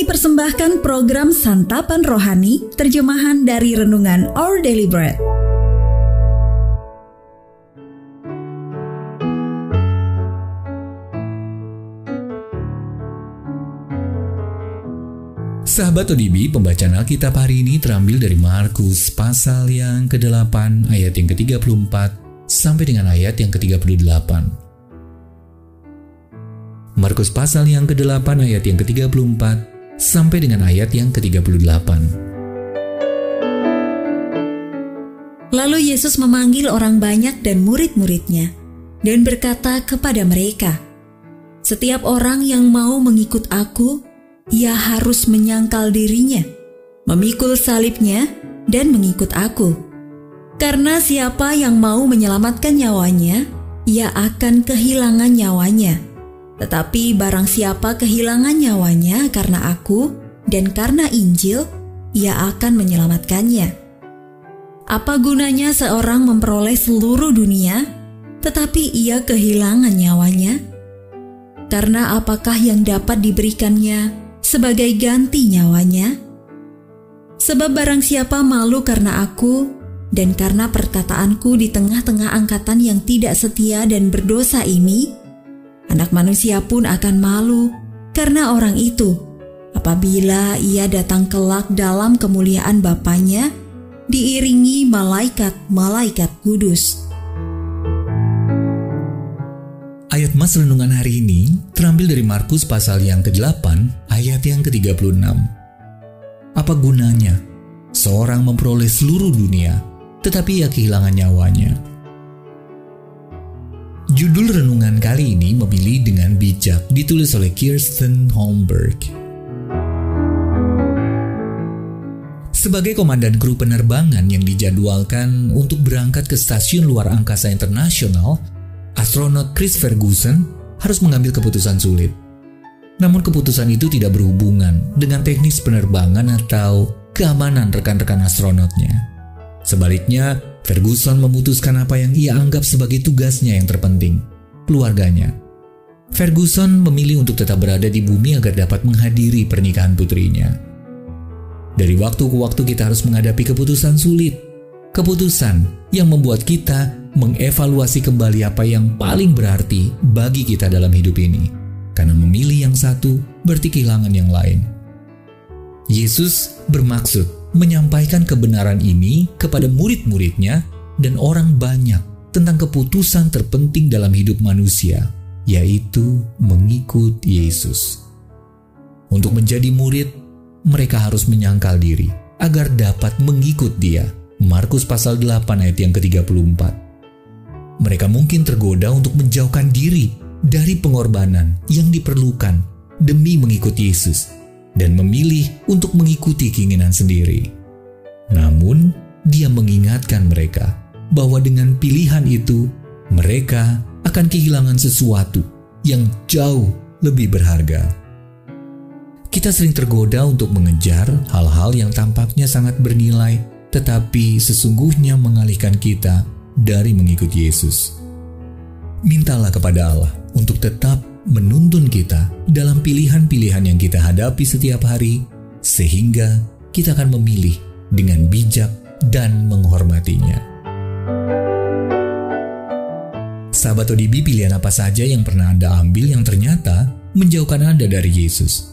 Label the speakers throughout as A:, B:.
A: Kami persembahkan program Santapan Rohani, terjemahan dari Renungan Our Daily Bread.
B: Sahabat ODB, pembacaan Alkitab hari ini terambil dari Markus pasal yang ke-8 ayat yang ke-34 sampai dengan ayat yang ke-38. Markus pasal yang ke-8 ayat yang ke-34 sampai dengan ayat yang ke-38.
A: Lalu Yesus memanggil orang banyak dan murid-muridnya dan berkata kepada mereka, "Setiap orang yang mau mengikut Aku, ia harus menyangkal dirinya, memikul salibnya, dan mengikut Aku. Karena siapa yang mau menyelamatkan nyawanya, ia akan kehilangan nyawanya. Tetapi barang siapa kehilangan nyawanya karena Aku dan karena Injil, ia akan menyelamatkannya. Apa gunanya seorang memperoleh seluruh dunia, tetapi ia kehilangan nyawanya? Karena apakah yang dapat diberikannya sebagai ganti nyawanya? Sebab barang siapa malu karena aku dan karena perkataanku di tengah-tengah angkatan yang tidak setia dan berdosa ini, anak manusia pun akan malu karena orang itu apabila ia datang kelak dalam kemuliaan Bapaknya diiringi malaikat-malaikat kudus.
B: Ayat Mas Renungan hari ini terambil dari Markus pasal yang ke-8 ayat yang ke-36. Apa gunanya seorang memperoleh seluruh dunia tetapi ia kehilangan nyawanya? Judul renungan kali ini memilih dengan bijak ditulis oleh Kirsten Holmberg. Sebagai komandan kru penerbangan yang dijadwalkan untuk berangkat ke stasiun luar angkasa internasional, astronot Chris Ferguson harus mengambil keputusan sulit. Namun keputusan itu tidak berhubungan dengan teknis penerbangan atau keamanan rekan-rekan astronotnya. Sebaliknya, Ferguson memutuskan apa yang ia anggap sebagai tugasnya yang terpenting, keluarganya. Ferguson memilih untuk tetap berada di bumi agar dapat menghadiri pernikahan putrinya. Dari waktu ke waktu kita harus menghadapi keputusan sulit. Keputusan yang membuat kita mengevaluasi kembali apa yang paling berarti bagi kita dalam hidup ini. Karena memilih yang satu berarti kehilangan yang lain. Yesus bermaksud menyampaikan kebenaran ini kepada murid-muridnya dan orang banyak tentang keputusan terpenting dalam hidup manusia, yaitu mengikut Yesus. Untuk menjadi murid, mereka harus menyangkal diri agar dapat mengikut dia. Markus pasal 8 ayat yang ke-34. Mereka mungkin tergoda untuk menjauhkan diri dari pengorbanan yang diperlukan demi mengikut Yesus dan memilih untuk mengikuti keinginan sendiri. Namun, dia mengingatkan mereka bahwa dengan pilihan itu mereka akan kehilangan sesuatu yang jauh lebih berharga. Kita sering tergoda untuk mengejar hal-hal yang tampaknya sangat bernilai, tetapi sesungguhnya mengalihkan kita dari mengikut Yesus. Mintalah kepada Allah untuk tetap menuntun kita dalam pilihan-pilihan yang kita hadapi setiap hari, sehingga kita akan memilih dengan bijak dan menghormatinya. Sahabat ODB, pilihan apa saja yang pernah Anda ambil yang ternyata menjauhkan Anda dari Yesus?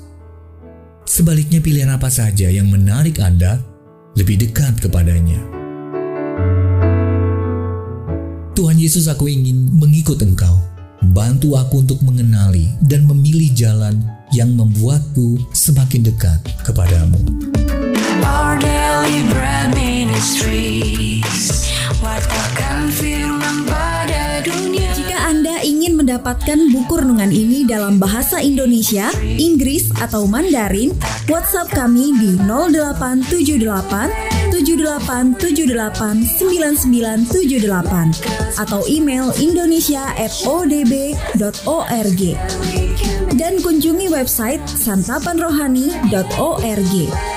B: Sebaliknya pilihan apa saja yang menarik Anda lebih dekat kepadanya. Tuhan Yesus aku ingin mengikut engkau. Bantu aku untuk mengenali dan memilih jalan yang membuatku semakin dekat kepadamu.
A: Mendapatkan buku renungan ini dalam bahasa Indonesia, Inggris, atau Mandarin, WhatsApp kami di 0878 7878 9978 atau email indonesia@odb.org dan kunjungi website santapanrohani.org.